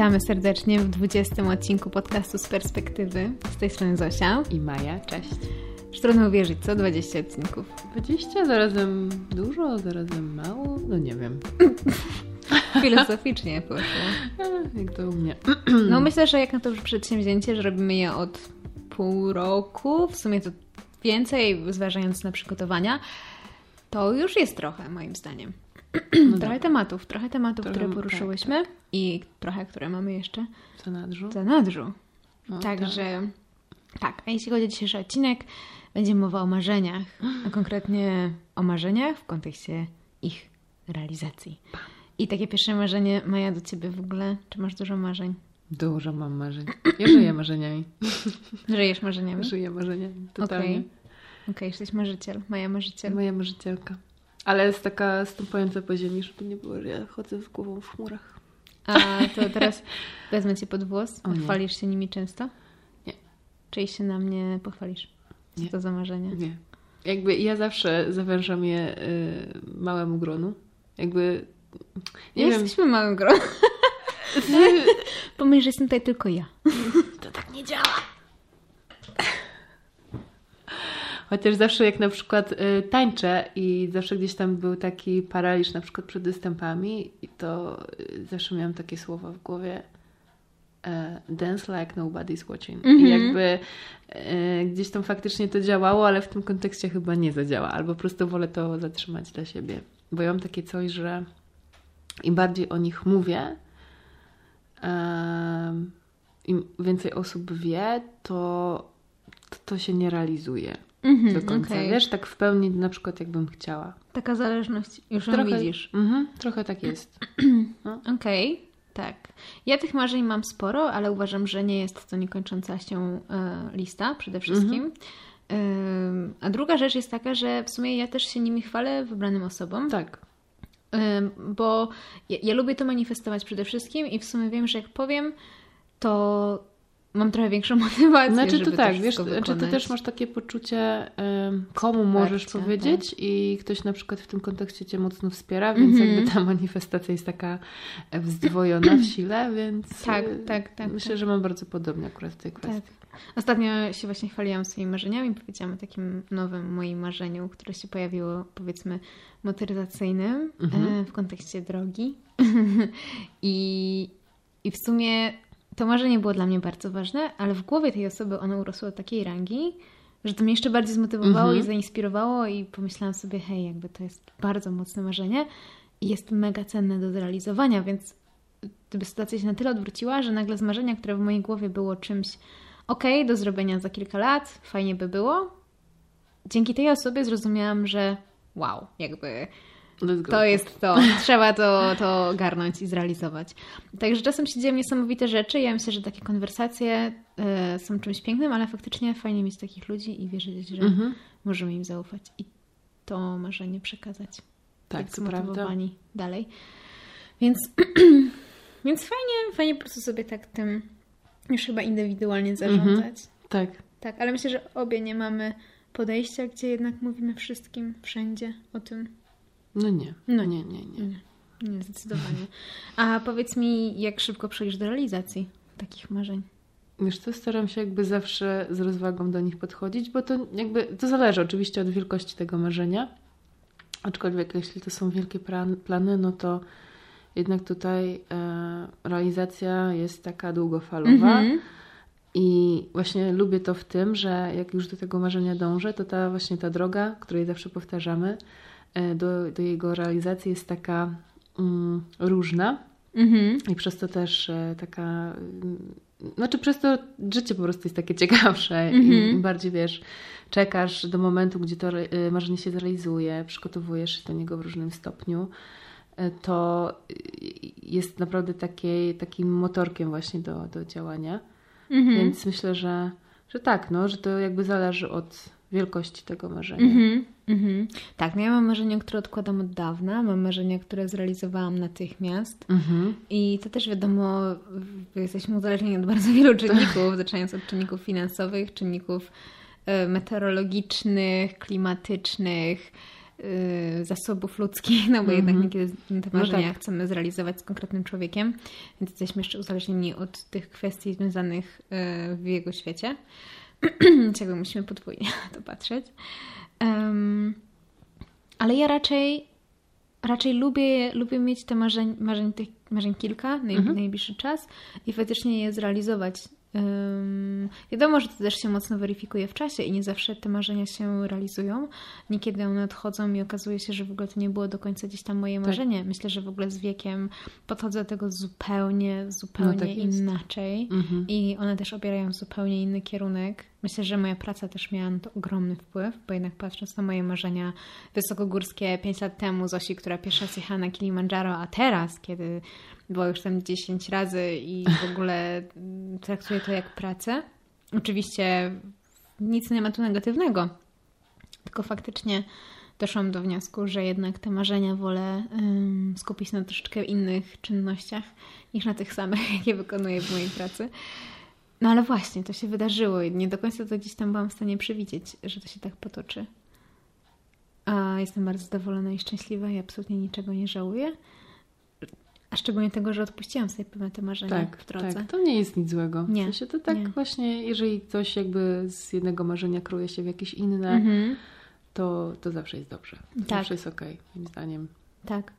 Witamy serdecznie w 20 odcinku podcastu z perspektywy. Z tej strony Zosia. I Maja, cześć. Już trudno uwierzyć, co? 20 odcinków. 20, zarazem dużo, zarazem mało, no nie wiem. Filozoficznie poszło. Jak to u mnie. No myślę, że jak na to przedsięwzięcie, że robimy je od pół roku, w sumie to więcej, zważając na przygotowania, to już jest trochę, moim zdaniem. No trochę tak. tematów, trochę tematów, trochę, które poruszyłyśmy tak, tak. i trochę, które mamy jeszcze w zanadrzu. W zanadrzu. No, Także tak. tak, a jeśli chodzi o dzisiejszy odcinek, będzie mowa o marzeniach, a konkretnie o marzeniach w kontekście ich realizacji. I takie pierwsze marzenie, Maja, do ciebie w ogóle, czy masz dużo marzeń? Dużo mam marzeń. Ja żyję marzeniami. Żyjesz marzeniami? Żyję marzeniami, totalnie. Okej, okay. okay, jesteś marzyciel. Maja marzyciel. Moja marzycielka. Ale jest taka stąpająca po ziemi, żeby nie było, że ja chodzę z głową w chmurach. A to teraz wezmę cię pod włos. Chwalisz się nimi często? Nie. Czy się na mnie pochwalisz? Co nie. to za marzenie? Nie. Jakby ja zawsze zawężam je y, małemu gronu. Jakby. Nie, nie jesteśmy małym gronem. Pomyśl, że jestem tutaj tylko ja. To tak nie działa. Chociaż zawsze jak na przykład y, tańczę i zawsze gdzieś tam był taki paraliż na przykład przed występami i to y, zawsze miałam takie słowa w głowie y, dance like nobody's watching. Mm -hmm. I mhm. jakby y, gdzieś tam faktycznie to działało, ale w tym kontekście chyba nie zadziała. Albo po prostu wolę to zatrzymać dla siebie. Bo ja mam takie coś, że im bardziej o nich mówię, im więcej osób wie, to, to się nie realizuje mm-hmm, do końca. Okay. Wiesz, tak w pełni na przykład jakbym chciała. Taka zależność, już trochę, widzisz. Mm-hmm, trochę tak jest. No. Okej, okay, tak. Ja tych marzeń mam sporo, ale uważam, że nie jest to niekończąca się y, lista przede wszystkim. Mm-hmm. Y, a druga rzecz jest taka, że w sumie ja też się nimi chwalę wybranym osobom. Tak. Y, bo ja, ja lubię to manifestować przede wszystkim i w sumie wiem, że jak powiem, to mam trochę większą motywację. Znaczy to tak, wiesz, znaczy ty też masz takie poczucie, komu możesz powiedzieć tak. i ktoś na przykład w tym kontekście cię mocno wspiera, więc mm -hmm. jakby ta manifestacja jest taka wzdwojona w sile, więc tak, tak, tak, myślę, tak. że mam bardzo podobnie akurat w tej kwestii. Tak. Ostatnio się właśnie chwaliłam swoimi marzeniami, powiedziałam o takim nowym moim marzeniu, które się pojawiło powiedzmy motoryzacyjnym mm-hmm. w kontekście drogi. I, I w sumie to marzenie było dla mnie bardzo ważne, ale w głowie tej osoby ono urosło do takiej rangi, że to mnie jeszcze bardziej zmotywowało -hmm. i zainspirowało i pomyślałam sobie, hej, jakby to jest bardzo mocne marzenie i jest mega cenne do zrealizowania, więc gdyby sytuacja się na tyle odwróciła, że nagle z marzenia, które w mojej głowie było czymś ok, do zrobienia za kilka lat, fajnie by było, dzięki tej osobie zrozumiałam, że wow, jakby to jest to. Trzeba to, to garnąć i zrealizować. Także czasem się dzieją niesamowite rzeczy. Ja myślę, że takie konwersacje y, są czymś pięknym, ale faktycznie fajnie mieć takich ludzi i wierzyć, że mhm. możemy im zaufać i to marzenie przekazać. Tak, to prawda. dalej. Więc, więc fajnie, fajnie po prostu sobie tak tym już chyba indywidualnie zarządzać. Mhm. Tak. Tak, ale myślę, że obie nie mamy podejścia, gdzie jednak mówimy wszystkim, wszędzie o tym, no nie. No nie, nie, nie. Nie, nie zdecydowanie. A powiedz mi, jak szybko przejdziesz do realizacji takich marzeń? Wiesz co, staram się jakby zawsze z rozwagą do nich podchodzić, bo to jakby, to zależy oczywiście od wielkości tego marzenia, aczkolwiek jeśli to są wielkie plany, no to jednak tutaj e, realizacja jest taka długofalowa mm -hmm. i właśnie lubię to w tym, że jak już do tego marzenia dążę, to ta właśnie ta droga, której zawsze powtarzamy, do, do jego realizacji jest taka mm, różna. Mhm. I przez to też e, taka. Mm, znaczy, przez to życie po prostu jest takie ciekawsze mhm. i bardziej wiesz, czekasz do momentu, gdzie to e, marzenie się zrealizuje, przygotowujesz się do niego w różnym stopniu, to jest naprawdę taki, takim motorkiem właśnie do, do działania. Mhm. Więc myślę, że, że tak, no, że to jakby zależy od wielkości tego marzenia. Mhm. Mhm. Tak, no ja mam marzenia, które odkładam od dawna, mam marzenia, które zrealizowałam natychmiast mhm. i to też wiadomo, jesteśmy uzależnieni od bardzo wielu czynników, zaczynając od czynników finansowych, czynników e, meteorologicznych, klimatycznych, y, zasobów ludzkich, no bo jednak Mhm. niekiedy te No marzenia tak. chcemy zrealizować z konkretnym człowiekiem, więc jesteśmy jeszcze uzależnieni od tych kwestii związanych y, w jego świecie. Więc jakby musimy podwójnie na to patrzeć. Em, ale ja raczej raczej lubię, lubię mieć te marzeń, marzeń, tych marzeń kilka na Mhm. najbliższy czas i faktycznie je zrealizować. Ym, wiadomo, że to też się mocno weryfikuje w czasie i nie zawsze te marzenia się realizują. Niekiedy one odchodzą i okazuje się, że w ogóle to nie było do końca gdzieś tam moje Tak. marzenie. Myślę, że w ogóle z wiekiem podchodzę do tego zupełnie, zupełnie tak jest. inaczej Mhm. i one też obierają zupełnie inny kierunek. Myślę, że moja praca też miała na to ogromny wpływ, bo jednak patrząc na moje marzenia wysokogórskie 5 lat temu, Zosi, która pierwsza raz jechała na Kilimandżaro, a teraz, kiedy była już tam 10 razy i w ogóle traktuję to jak pracę. Oczywiście nic nie ma tu negatywnego, tylko faktycznie doszłam do wniosku, że jednak te marzenia wolę ym, skupić na troszeczkę innych czynnościach niż na tych samych, jakie wykonuję w mojej pracy. No ale właśnie, to się wydarzyło i nie do końca to gdzieś tam byłam w stanie przewidzieć, że to się tak potoczy. A jestem bardzo zadowolona i szczęśliwa i absolutnie niczego nie żałuję. A szczególnie tego, że odpuściłam sobie pewne te marzenia Tak, w drodze. tak, to nie jest nic złego. Nie, W sensie to tak nie. właśnie, jeżeli coś jakby z jednego marzenia kruje się w jakieś inne, Mhm. to, to zawsze jest dobrze. Tak. Zawsze jest okej, moim zdaniem. Tak.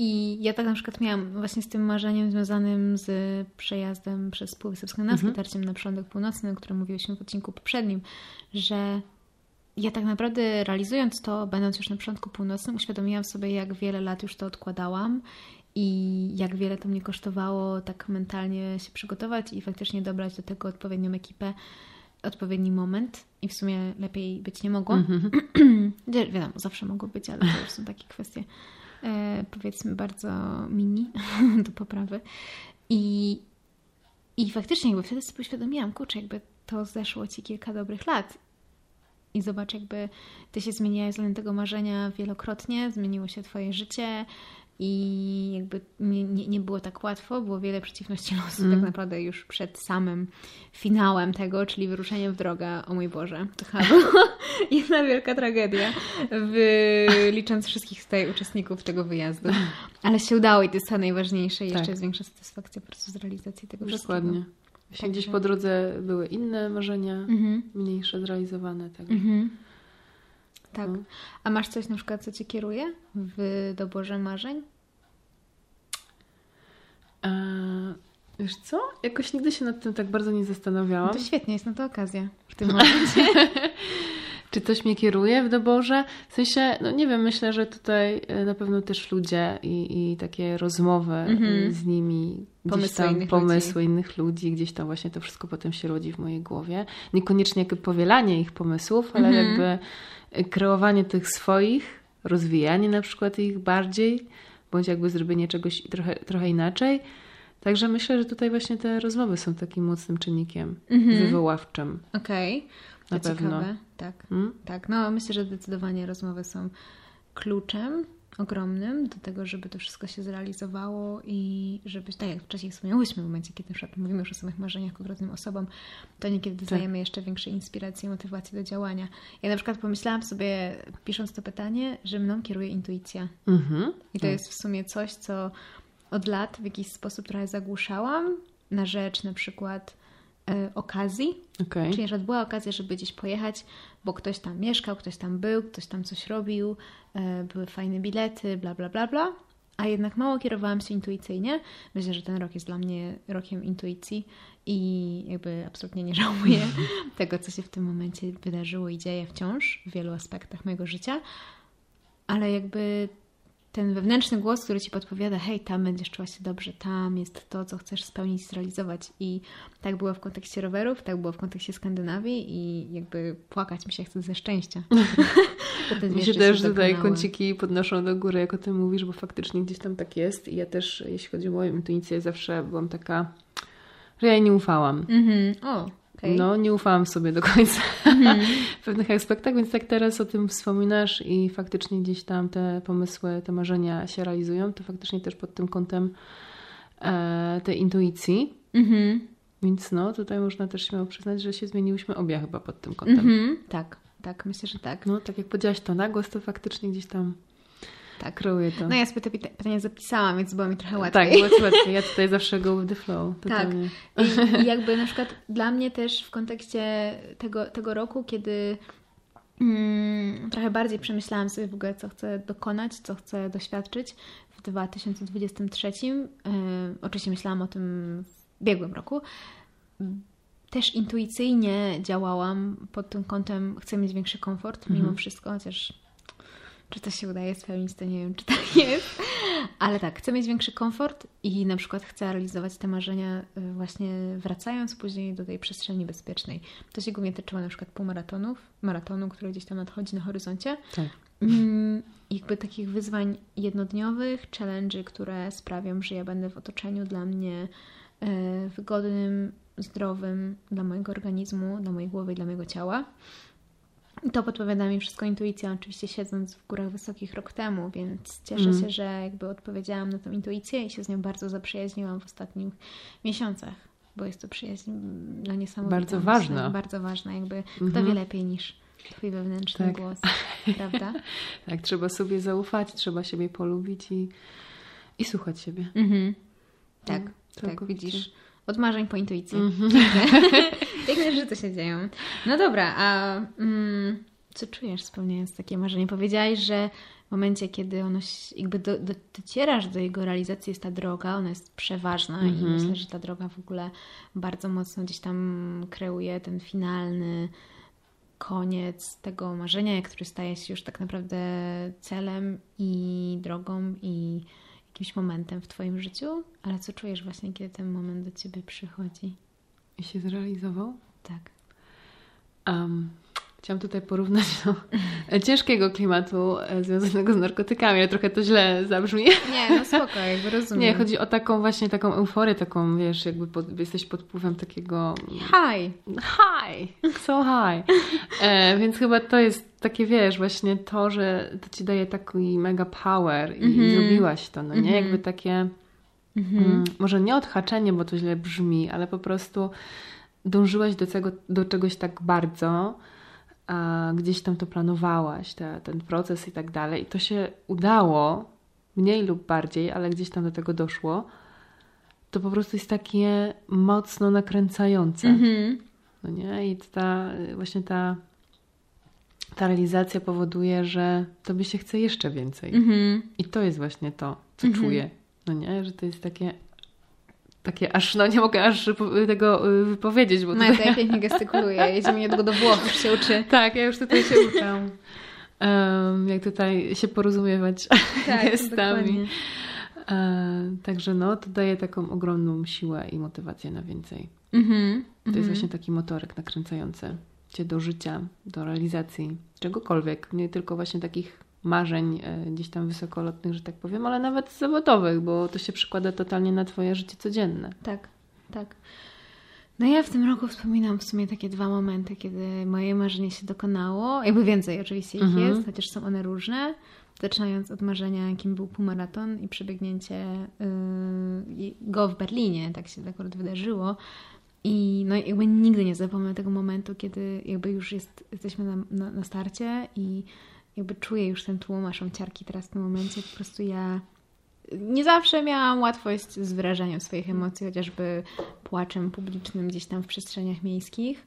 I ja tak na przykład miałam właśnie z tym marzeniem związanym z przejazdem przez Półwysep Skandynawski, Mhm. tarciem na przylądek północny, o którym mówiłyśmy w odcinku poprzednim, że ja tak naprawdę realizując to, będąc już na przylądku północnym, uświadomiłam sobie, jak wiele lat już to odkładałam i jak wiele to mnie kosztowało tak mentalnie się przygotować i faktycznie dobrać do tego odpowiednią ekipę, odpowiedni moment i w sumie lepiej być nie mogło. Mhm. Wi- Wiadomo, zawsze mogło być, ale to już są takie kwestie powiedzmy bardzo mini do poprawy. I, I faktycznie jakby wtedy sobie uświadomiłam, kurczę, jakby to zeszło Ci kilka dobrych lat. I zobacz, jakby Ty się zmieniłaś względem tego marzenia wielokrotnie, zmieniło się Twoje życie i jakby nie, nie, nie było tak łatwo, było wiele przeciwności losu Mm. tak naprawdę już przed samym finałem tego, czyli wyruszeniem w drogę. O mój Boże, to chyba była jedna wielka tragedia, licząc wszystkich tutaj uczestników tego wyjazdu. Ale się udało i to jest najważniejsze i jeszcze Tak. jest większa satysfakcja po prostu z realizacji tego wszystkiego. Dokładnie. Jeśli Także- gdzieś po drodze były inne marzenia, Mhm. mniejsze zrealizowane, tak. Mhm. Tak. No. A masz coś na przykład, co Cię kieruje w doborze marzeń? A, wiesz co? Jakoś nigdy się nad tym tak bardzo nie zastanawiałam. To świetnie, jest na to okazja w tym momencie. Czy coś mnie kieruje w doborze? W sensie, no nie wiem, myślę, że tutaj e, na pewno też ludzie i, i takie rozmowy Mhm. z nimi, Pomysły tam innych pomysły innych ludzi, gdzieś tam właśnie to wszystko potem się rodzi w mojej głowie. Niekoniecznie jakby powielanie ich pomysłów, ale Mhm. jakby kreowanie tych swoich, rozwijanie na przykład ich bardziej, bądź jakby zrobienie czegoś trochę, trochę inaczej. Także myślę, że tutaj właśnie te rozmowy są takim mocnym czynnikiem Mhm. wywoławczym. Okej, to Na pewno. ciekawe. Tak, Mm? tak. No myślę, że zdecydowanie rozmowy są kluczem ogromnym do tego, żeby to wszystko się zrealizowało i żeby, tak jak wcześniej wspomniałyśmy, w momencie, kiedy na mówimy już o samych marzeniach konkretnym osobom, to niekiedy Tak. doznajemy jeszcze większej inspiracji i motywacji do działania. Ja na przykład pomyślałam sobie, pisząc to pytanie, że mną kieruje intuicja. Mhm. I to jest w sumie coś, co od lat w jakiś sposób trochę zagłuszałam na rzecz na przykład okazji. Okej. Czyli, że była okazja, żeby gdzieś pojechać, bo ktoś tam mieszkał, ktoś tam był, ktoś tam coś robił, e, były fajne bilety, bla, bla, bla, bla. A jednak mało kierowałam się intuicyjnie. Myślę, że ten rok jest dla mnie rokiem intuicji i jakby absolutnie nie żałuję tego, co się w tym momencie wydarzyło i dzieje wciąż w wielu aspektach mojego życia. Ale jakby ten wewnętrzny głos, który ci podpowiada, hej, tam będziesz czuła się dobrze, tam jest to, co chcesz spełnić, zrealizować. I tak było w kontekście rowerów, tak było w kontekście Skandynawii i jakby płakać mi się chce ze szczęścia. Mi się też tutaj dokonały. kąciki podnoszą do góry, jak o tym mówisz, bo faktycznie gdzieś tam tak jest. I ja też, jeśli chodzi o moją intuicję, zawsze byłam taka, że ja jej nie ufałam. Mhm. O, okej. No, nie ufałam sobie do końca Mhm. w pewnych aspektach, więc tak teraz o tym wspominasz i faktycznie gdzieś tam te pomysły, te marzenia się realizują, to faktycznie też pod tym kątem e, tej intuicji. Mhm. Więc no, tutaj można też śmiało przyznać, że się zmieniłyśmy obie chyba pod tym kątem. Mhm. Tak, tak, myślę, że tak. No, tak jak powiedziałaś to na głos, to faktycznie gdzieś tam tak kreuje to. No ja sobie te pytania zapisałam, więc było mi trochę Tak, łatwiej. było ci łatwiej. Ja tutaj zawsze go with the flow. Totalnie. Tak. I, I jakby na przykład dla mnie też w kontekście tego, tego roku, kiedy mm, trochę bardziej przemyślałam sobie w ogóle, co chcę dokonać, co chcę doświadczyć w 2023. Yy, oczywiście myślałam o tym w biegłym roku. Też intuicyjnie działałam pod tym kątem, chcę mieć większy komfort mimo wszystko, chociaż czy to się udaje spełnić, to nie wiem, czy tak jest. Ale tak, chcę mieć większy komfort i na przykład chcę realizować te marzenia y, właśnie wracając później do tej przestrzeni bezpiecznej. To się głównie tyczyło na przykład półmaratonów, maratonu, który gdzieś tam nadchodzi na horyzoncie. Tak. Mm, jakby takich wyzwań jednodniowych, challenge'y, które sprawią, że ja będę w otoczeniu dla mnie y, wygodnym, zdrowym dla mojego organizmu, dla mojej głowy i dla mojego ciała. To podpowiada mi wszystko intuicja, oczywiście siedząc w górach wysokich rok temu, więc cieszę Mm. się, że jakby odpowiedziałam na tą intuicję i się z nią bardzo zaprzyjaźniłam w ostatnich miesiącach, bo jest to przyjaźń dla niesamowita. Bardzo ważna. Bardzo ważna, jakby kto Mhm. wie lepiej niż twój wewnętrzny Tak. głos, prawda? Tak, trzeba sobie zaufać, trzeba siebie polubić i, i słuchać siebie. Mhm. Tak, No, tak, całkowicie. widzisz. Od marzeń po intuicję. Mhm. Piękne rzeczy się dzieją. No dobra, a mm, co czujesz spełniając takie marzenie? Powiedziałaś, że w momencie, kiedy ono jakby do, do, docierasz do jego realizacji jest ta droga, ona jest przeważna i Mhm. myślę, że ta droga w ogóle bardzo mocno gdzieś tam kreuje ten finalny koniec tego marzenia, który staje się już tak naprawdę celem i drogą i jakimś momentem w Twoim życiu. Ale co czujesz właśnie, kiedy ten moment do Ciebie przychodzi? I się zrealizował? Tak. Um, chciałam tutaj porównać do ciężkiego klimatu e, związanego z narkotykami, ale trochę to źle zabrzmi. Nie, no spoko, jakby rozumiem. Nie, chodzi o taką właśnie taką euforię, taką wiesz, jakby pod, jesteś pod wpływem takiego Hi! high, so high. E, więc chyba to jest takie, wiesz, właśnie to, że to ci daje taki mega power i, i Mhm. zrobiłaś to, no nie? Mhm. Jakby takie, Mhm. mm, może nie odhaczenie, bo to źle brzmi, ale po prostu dążyłaś do, tego, do czegoś tak bardzo, gdzieś tam to planowałaś, te, ten proces i tak dalej. I to się udało, mniej lub bardziej, ale gdzieś tam do tego doszło. To po prostu jest takie mocno nakręcające. Mhm. No nie? I ta, właśnie ta, ta realizacja powoduje, że tobie się chce jeszcze więcej. Mhm. I to jest właśnie to, co Mhm. czuję. No nie? Że to jest takie, takie aż, no nie mogę aż tego y, wypowiedzieć, bo No ja tutaj... tutaj pięknie gestykuluję. Jedziemy niedługo do Włoch, już się uczy. Tak, ja już tutaj się uczę. Em, jak tutaj się porozumiewać gestami. dokładnie. E, także no, to daje taką ogromną siłę i motywację na więcej. Mhm. To jest Mhm. właśnie taki motorek nakręcający cię do życia, do realizacji czegokolwiek, nie tylko właśnie takich marzeń e, gdzieś tam wysokolotnych, że tak powiem, ale nawet zawodowych, bo to się przykłada totalnie na twoje życie codzienne. Tak, tak. No ja w tym roku wspominam w sumie takie dwa momenty, kiedy moje marzenie się dokonało. Jakby więcej oczywiście ich Mhm. jest, chociaż są one różne. Zaczynając od marzenia, jakim był półmaraton i przebiegnięcie yy, go w Berlinie, tak się akurat wydarzyło. I no jakby nigdy nie zapomnę tego momentu, kiedy jakby już jest, jesteśmy na, na, na starcie i jakby czuję już ten tłum, mam ciarki teraz w tym momencie. Po prostu ja nie zawsze miałam łatwość z wyrażaniem swoich emocji, chociażby płaczem publicznym gdzieś tam w przestrzeniach miejskich,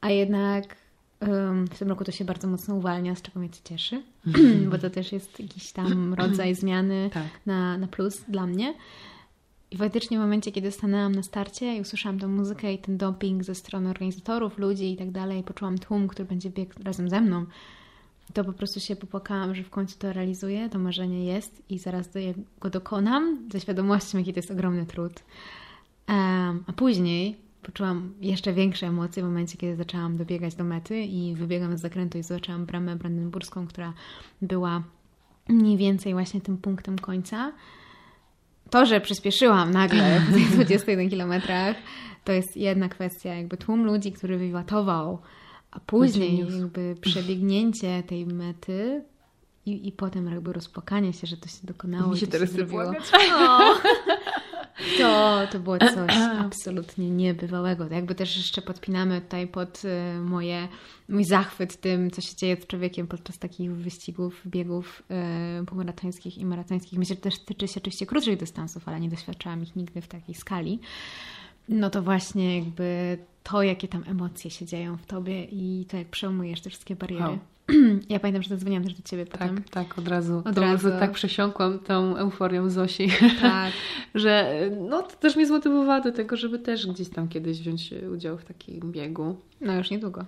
a jednak em, w tym roku to się bardzo mocno uwalnia, z czego mnie to cieszy, bo to też jest jakiś tam rodzaj zmiany Tak. na, na plus dla mnie. I faktycznie w momencie, kiedy stanęłam na starcie i usłyszałam tą muzykę i ten doping ze strony organizatorów, ludzi i tak dalej, poczułam tłum, który będzie biegł razem ze mną, to po prostu się popłakałam, że w końcu to realizuję, to marzenie jest i zaraz do, go dokonam ze świadomością, jaki to jest ogromny trud. Em, a później poczułam jeszcze większe emocje w momencie, kiedy zaczęłam dobiegać do mety i wybiegłam z zakrętu i zobaczyłam bramę brandenburską, która była mniej więcej właśnie tym punktem końca. To, że przyspieszyłam nagle w tych 21 kilometrach, to jest jedna kwestia. Jakby tłum ludzi, który wywatował, a później jakby przebiegnięcie tej mety i, i potem jakby rozpłakanie się, że to się dokonało. Mi się to teraz się chce zrobiło. płakać. O! To, to było coś absolutnie niebywałego. Jakby też jeszcze podpinamy tutaj pod y, moje, mój zachwyt tym, co się dzieje z człowiekiem podczas takich wyścigów, biegów y, półmaratońskich i maratońskich. Myślę, że też tyczy się oczywiście krótszych dystansów, ale nie doświadczałam ich nigdy w takiej skali. No to właśnie jakby to, jakie tam emocje się dzieją w tobie i to, jak przełamujesz te wszystkie bariery. Ja pamiętam, że zadzwoniłam też do ciebie Tak, potem. tak, od razu. Od to razu. tak przesiąkłam tą euforią Zosi, Tak. że no to też mnie zmotywowała do tego, żeby też gdzieś tam kiedyś wziąć udział w takim biegu. No już niedługo.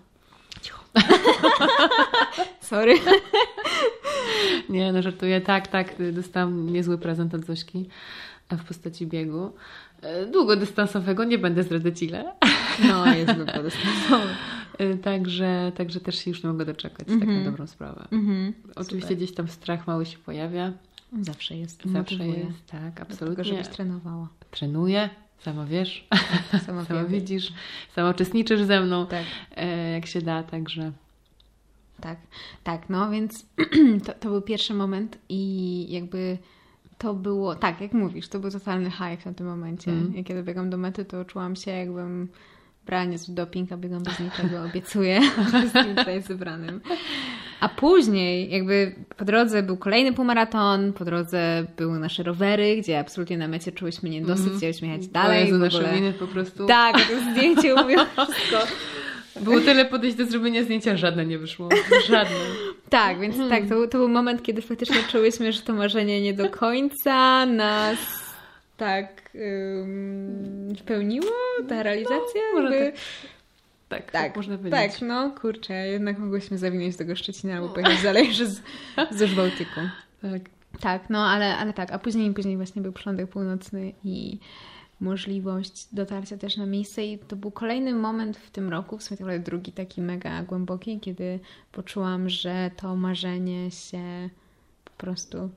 Sorry. Nie, no żartuję. Tak, tak, dostałam niezły prezent od Zośki w postaci biegu. E, Długodystansowego, nie będę zdradzać ile. No, jest długodystansowy. E, Także, także też się już nie mogę doczekać, tak Mhm. na dobrą sprawę. Mhm. Oczywiście Super. gdzieś tam strach mały się pojawia. Zawsze jest. Zawsze motywuje jest, tak, absolutnie. żebyś trenowała. Trenuję, sama wiesz, Sama sama widzisz, sama uczestniczysz ze mną, Tak, e, jak się da, także tak, tak. No więc to, to był pierwszy moment i jakby to było, tak, jak mówisz, to był totalny hype w tamtym momencie. Jak ja dobiegam do mety, to czułam się jakbym brała niezły doping, a biegam bez niczego, obiecuję wszystkim tutaj zebranym. A później jakby po drodze był kolejny półmaraton, po drodze były nasze rowery, gdzie absolutnie na mecie czułyśmy niedosyt, Mhm. chcieliśmy jechać dalej. Jezu, nasze ogóle. miny po prostu. Tak, to zdjęcie mówiło wszystko. Było tyle podejść do zrobienia zdjęcia, żadne nie wyszło. Żadne. Tak, więc tak, to, był- to był moment, kiedy faktycznie czułyśmy, że to marzenie nie do końca nas tak ym, spełniło, ta realizacja. No, może jakby. Tak, tak, tak, można powiedzieć. tak, no kurczę, jednak mogłyśmy zawinąć do tego Szczecina albo pojechać dalej z, z Bałtyku. Tak. Tak, no ale, ale tak, a później, później właśnie był przylądek północny i możliwość dotarcia też na miejsce i to był kolejny moment w tym roku, w sumie drugi taki mega głęboki, kiedy poczułam, że to marzenie się po prostu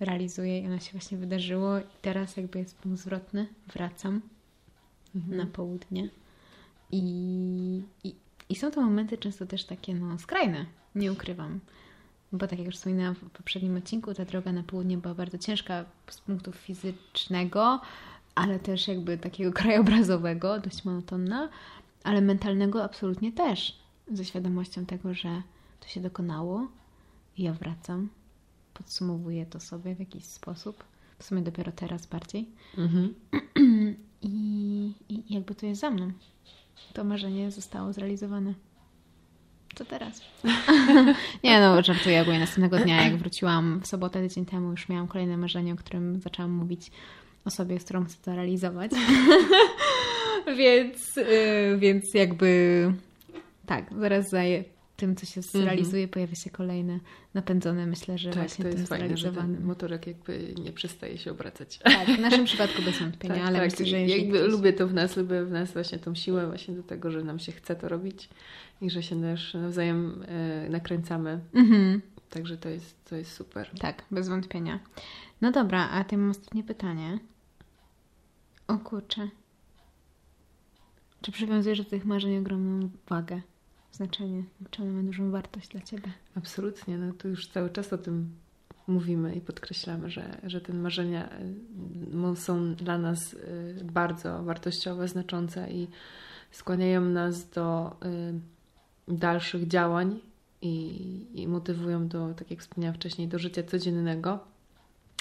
realizuje i ono się właśnie wydarzyło i teraz jakby jest punkt zwrotny, wracam Mhm. na południe i, i, i są to momenty często też takie no skrajne, nie ukrywam. Bo tak jak już wspominałam w poprzednim odcinku, ta droga na południe była bardzo ciężka z punktu fizycznego, ale też jakby takiego krajobrazowego, dość monotonna, ale mentalnego absolutnie też. Ze świadomością tego, że to się dokonało i ja wracam. Podsumowuję to sobie w jakiś sposób. W sumie dopiero teraz bardziej. Mhm. I, I jakby to jest za mną. To marzenie zostało zrealizowane. Co teraz? nie no, żartuję ogólnie. Następnego dnia, jak wróciłam w sobotę tydzień temu, już miałam kolejne marzenie, o którym zaczęłam mówić osobie, z którą chcę to realizować. więc, y, więc jakby tak, zaraz za tym, co się zrealizuje, pojawia się kolejne napędzone, myślę, że Tak, właśnie to tym jest fajne, że ten motorek jakby nie przestaje się obracać. Tak, w naszym przypadku bez wątpienia, Tak, ale tak. myślę, że jakby ktoś... lubię to w nas, lubię w nas właśnie tą siłę właśnie do tego, że nam się chce to robić i że się też nawzajem e, nakręcamy. Mhm. Także to jest, to jest super. Tak, bez wątpienia. No dobra, a ty mam ostatnie pytanie. O kurczę. Czy przywiązujesz do tych marzeń ogromną wagę, znaczenie? Czy one mają dużą wartość dla ciebie? Absolutnie, no tu już cały czas o tym mówimy i podkreślamy, że, że te marzenia y, są dla nas y, bardzo wartościowe, znaczące i skłaniają nas do y, dalszych działań i, i motywują do, tak jak wspomniałam wcześniej, do życia codziennego.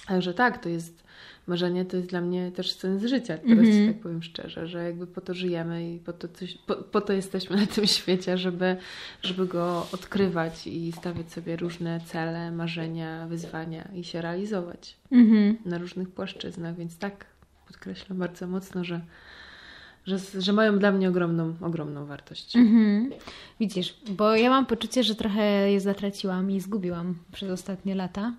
Także tak, to jest marzenie, to jest dla mnie też sens życia, teraz Mhm. ci tak powiem szczerze, że jakby po to żyjemy i po to, coś, po, po to jesteśmy na tym świecie, żeby, żeby go odkrywać i stawiać sobie różne cele, marzenia, wyzwania i się realizować Mhm. na różnych płaszczyznach, więc tak, podkreślam bardzo mocno, że, że, że mają dla mnie ogromną, ogromną wartość. Mhm. Widzisz, bo ja mam poczucie, że trochę je zatraciłam i zgubiłam przez ostatnie lata.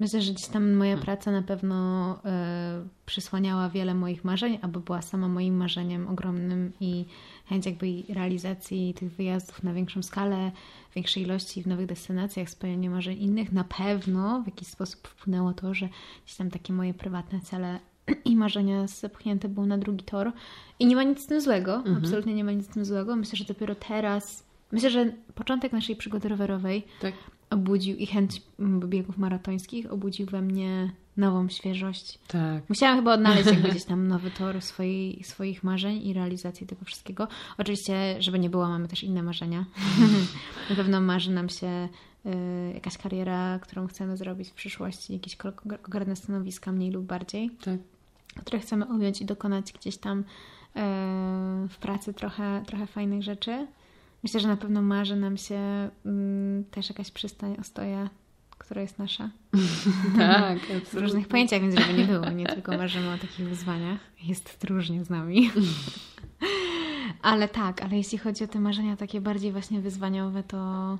Myślę, że gdzieś tam moja praca na pewno e, przysłaniała wiele moich marzeń, albo była sama moim marzeniem ogromnym i chęć jakby realizacji tych wyjazdów na większą skalę, większej ilości w nowych destynacjach, spełnienie marzeń innych. Na pewno w jakiś sposób wpłynęło to, że gdzieś tam takie moje prywatne cele i marzenia zepchnięte były na drugi tor. I nie ma nic z tym złego, absolutnie nie ma nic z tym złego. Myślę, że dopiero teraz, myślę, że początek naszej przygody rowerowej Tak? Obudził i chęć mm, biegów maratońskich obudził we mnie nową świeżość. Tak. Musiałam chyba odnaleźć jakby gdzieś tam nowy tor swojej, swoich marzeń i realizacji tego wszystkiego. Oczywiście, żeby nie było, mamy też inne marzenia. Na pewno marzy nam się y, jakaś kariera, którą chcemy zrobić w przyszłości, jakieś ko- konkretne stanowiska, mniej lub bardziej, Tak. które chcemy objąć i dokonać gdzieś tam y, w pracy trochę, trochę fajnych rzeczy. Myślę, że na pewno marzy nam się mm, też jakaś przystań, ostoja, która jest nasza. Tak, w różnych pojęciach, więc żeby nie było, nie tylko marzymy o takich wyzwaniach. Jest różnie z nami. ale tak, ale jeśli chodzi o te marzenia takie bardziej właśnie wyzwaniowe, to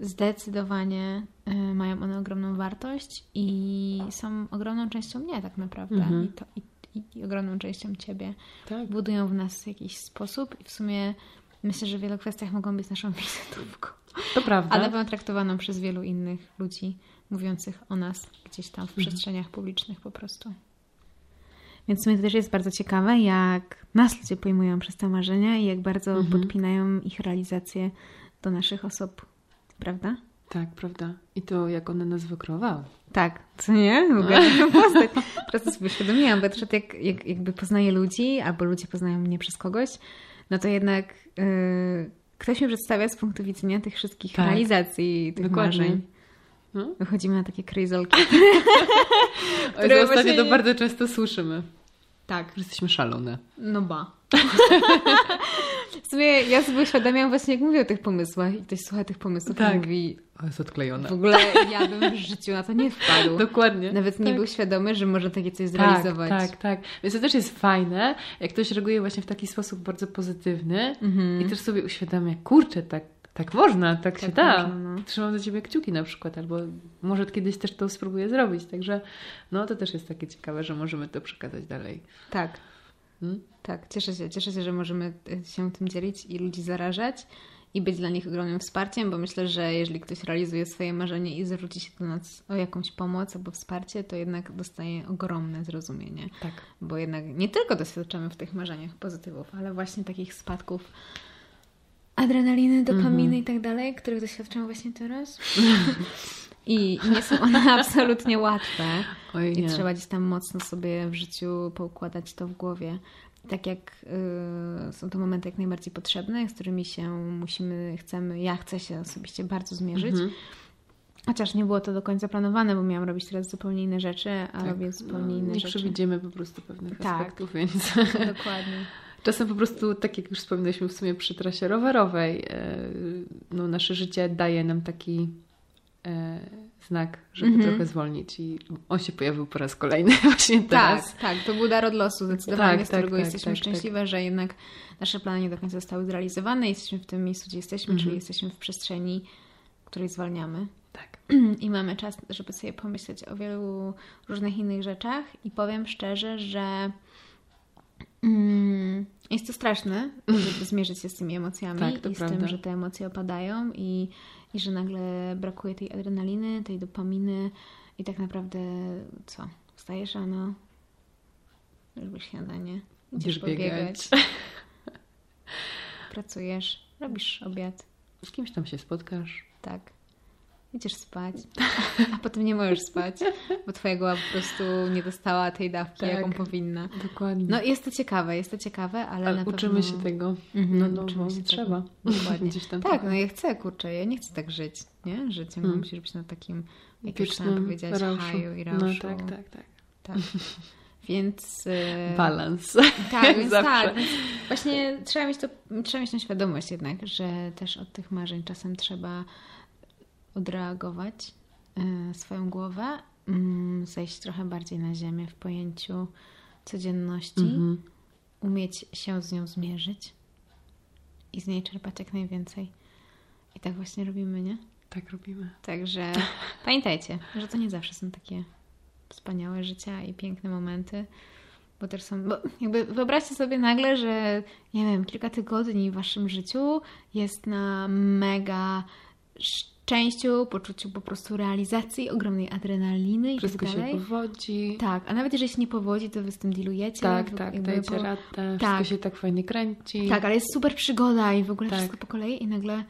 zdecydowanie y, mają one ogromną wartość i są ogromną częścią mnie tak naprawdę Mhm. I, to, i, i ogromną częścią ciebie. Tak. Budują w nas w jakiś sposób i w sumie myślę, że w wielu kwestiach mogą być naszą wizytówką. To prawda. Ale będą traktowaną przez wielu innych ludzi mówiących o nas gdzieś tam w Mhm. przestrzeniach publicznych po prostu. Więc sumie to też jest bardzo ciekawe, jak nas ludzie pojmują przez te marzenia i jak bardzo Mhm. podpinają ich realizację do naszych osób. Prawda? Tak, prawda. I to jak one nas wykreowały. Tak, co nie? W ogóle taką postać. Teraz to sobie uświadomiłam, bo też jak, jak, jakby poznaję ludzi, albo ludzie poznają mnie przez kogoś, no to jednak yy, ktoś mnie przedstawia z punktu widzenia tych wszystkich Tak. realizacji, tych Dokładnie. marzeń. No? Wychodzimy na takie kryzolki. Które ostatnio właśnie to bardzo często słyszymy, Tak. że jesteśmy szalone. No ba. W sumie ja sobie uświadamiam właśnie, jak mówię o tych pomysłach i ktoś słucha tych pomysłów Tak. i mówi O, jest odklejone. w ogóle ja bym w życiu na to nie wpadł. Dokładnie. Nawet nie tak. był świadomy, że może takie coś Tak, zrealizować. tak, tak. Więc to też jest fajne, jak ktoś reaguje właśnie w taki sposób bardzo pozytywny Mhm. i też sobie uświadamia, kurczę, tak, tak można, tak, się da. można, no. Trzymam za ciebie kciuki na przykład, albo może kiedyś też to spróbuję zrobić. Także no to też jest takie ciekawe, że możemy to przekazać dalej. Tak, Hmm? tak. Cieszę się, cieszę się, że możemy y, się tym dzielić i ludzi zarażać i być dla nich ogromnym wsparciem, bo myślę, że jeżeli ktoś realizuje swoje marzenie i zwróci się do nas o jakąś pomoc albo wsparcie, to jednak dostaje ogromne zrozumienie. Tak. Bo jednak nie tylko doświadczamy w tych marzeniach pozytywów, ale właśnie takich spadków adrenaliny, dopaminy Mhm. i tak dalej, których doświadczamy właśnie teraz. I nie są one absolutnie łatwe. Oj, I nie. trzeba gdzieś tam mocno sobie w życiu poukładać to w głowie. Tak jak y, są to momenty jak najbardziej potrzebne, z którymi się musimy, chcemy, ja chcę się osobiście bardzo zmierzyć. Mhm. Chociaż nie było to do końca planowane, bo miałam robić teraz zupełnie inne rzeczy, a Tak. robię zupełnie No, inne nie rzeczy. przewidzimy po prostu pewnych Tak. aspektów, więc Dokładnie. czasem po prostu, tak jak już wspominaliśmy w sumie przy trasie rowerowej, e, no nasze życie daje nam taki znak, żeby Mhm. trochę zwolnić i on się pojawił po raz kolejny właśnie teraz. Tak, tak, to był dar od losu zdecydowanie, Tak, z którego tak, tak, jesteśmy tak, szczęśliwe, że jednak nasze plany nie do końca zostały zrealizowane. Jesteśmy w tym miejscu, gdzie jesteśmy, Mhm. czyli jesteśmy w przestrzeni, której zwalniamy. Tak. I mamy czas, żeby sobie pomyśleć o wielu różnych innych rzeczach. I powiem szczerze, że mm, jest to straszne, żeby zmierzyć się z tymi emocjami Tak, i z prawda. tym, że te emocje opadają i, i że nagle brakuje tej adrenaliny, tej dopaminy i tak naprawdę co? Wstajesz rano, robisz śniadanie, idziesz Idziesz pobiegać, biegać. pracujesz, robisz obiad, Z kimś tam się spotkasz. tak. Idziesz spać, a potem nie możesz spać, bo twoja głowa po prostu nie dostała tej dawki, Tak. jaką powinna. Dokładnie. No jest to ciekawe, jest to ciekawe, ale, Ale na uczymy pewno... się tego. Mhm, no, no, uczymy bo się trzeba. tego. Dokładnie. Tak, trochę. no ja chcę, kurczę, ja nie chcę tak żyć, nie? Że ciągle Hmm. musisz być na takim, jak już powiedzieć, rauszu. haju i No rauszu. tak, tak, tak. tak. Więc... e, Balans. Tak, więc Zawsze. tak. Więc właśnie trzeba mieć, to, trzeba mieć tą świadomość jednak, że też od tych marzeń czasem trzeba odreagować e, swoją głowę, mm, zejść trochę bardziej na ziemię w pojęciu codzienności, Mhm. umieć się z nią zmierzyć i z niej czerpać jak najwięcej. I tak właśnie robimy, nie? Tak robimy. Także pamiętajcie, że to nie zawsze są takie wspaniałe życia i piękne momenty, bo też są, bo jakby wyobraźcie sobie nagle, że nie wiem, kilka tygodni w waszym życiu jest na mega szczęściu, poczuciu po prostu realizacji, ogromnej adrenaliny i Wszystko tak się dalej. powodzi. Tak, a nawet jeżeli się nie powodzi, to wy z tym dealujecie. Tak, tak, jakby, dajcie bo- radę. tak. Wszystko się tak fajnie kręci. Tak, ale jest super przygoda i w ogóle Tak. wszystko po kolei i nagle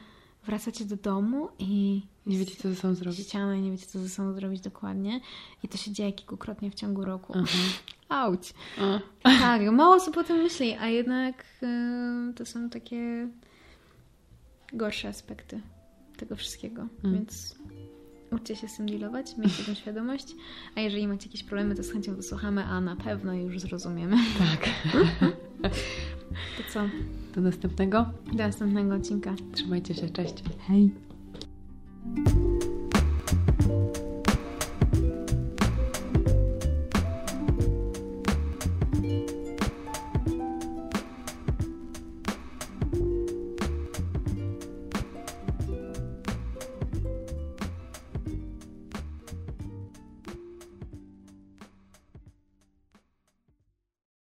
wracacie do domu i Nie wiecie, co ze sobą zrobić. ściana i nie wiecie, co ze sobą zrobić dokładnie. I to się dzieje kilkukrotnie w ciągu roku. Aha. Auć! Tak, mało osób o tym myśli, a jednak y, to są takie gorsze aspekty tego wszystkiego. Mm. Więc uczcie się z tym dealować, miejcie tą świadomość. A jeżeli macie jakieś problemy, to z chęcią wysłuchamy, a na pewno już zrozumiemy. Tak. To co? Do następnego. Do następnego odcinka. Trzymajcie się, cześć. Hej!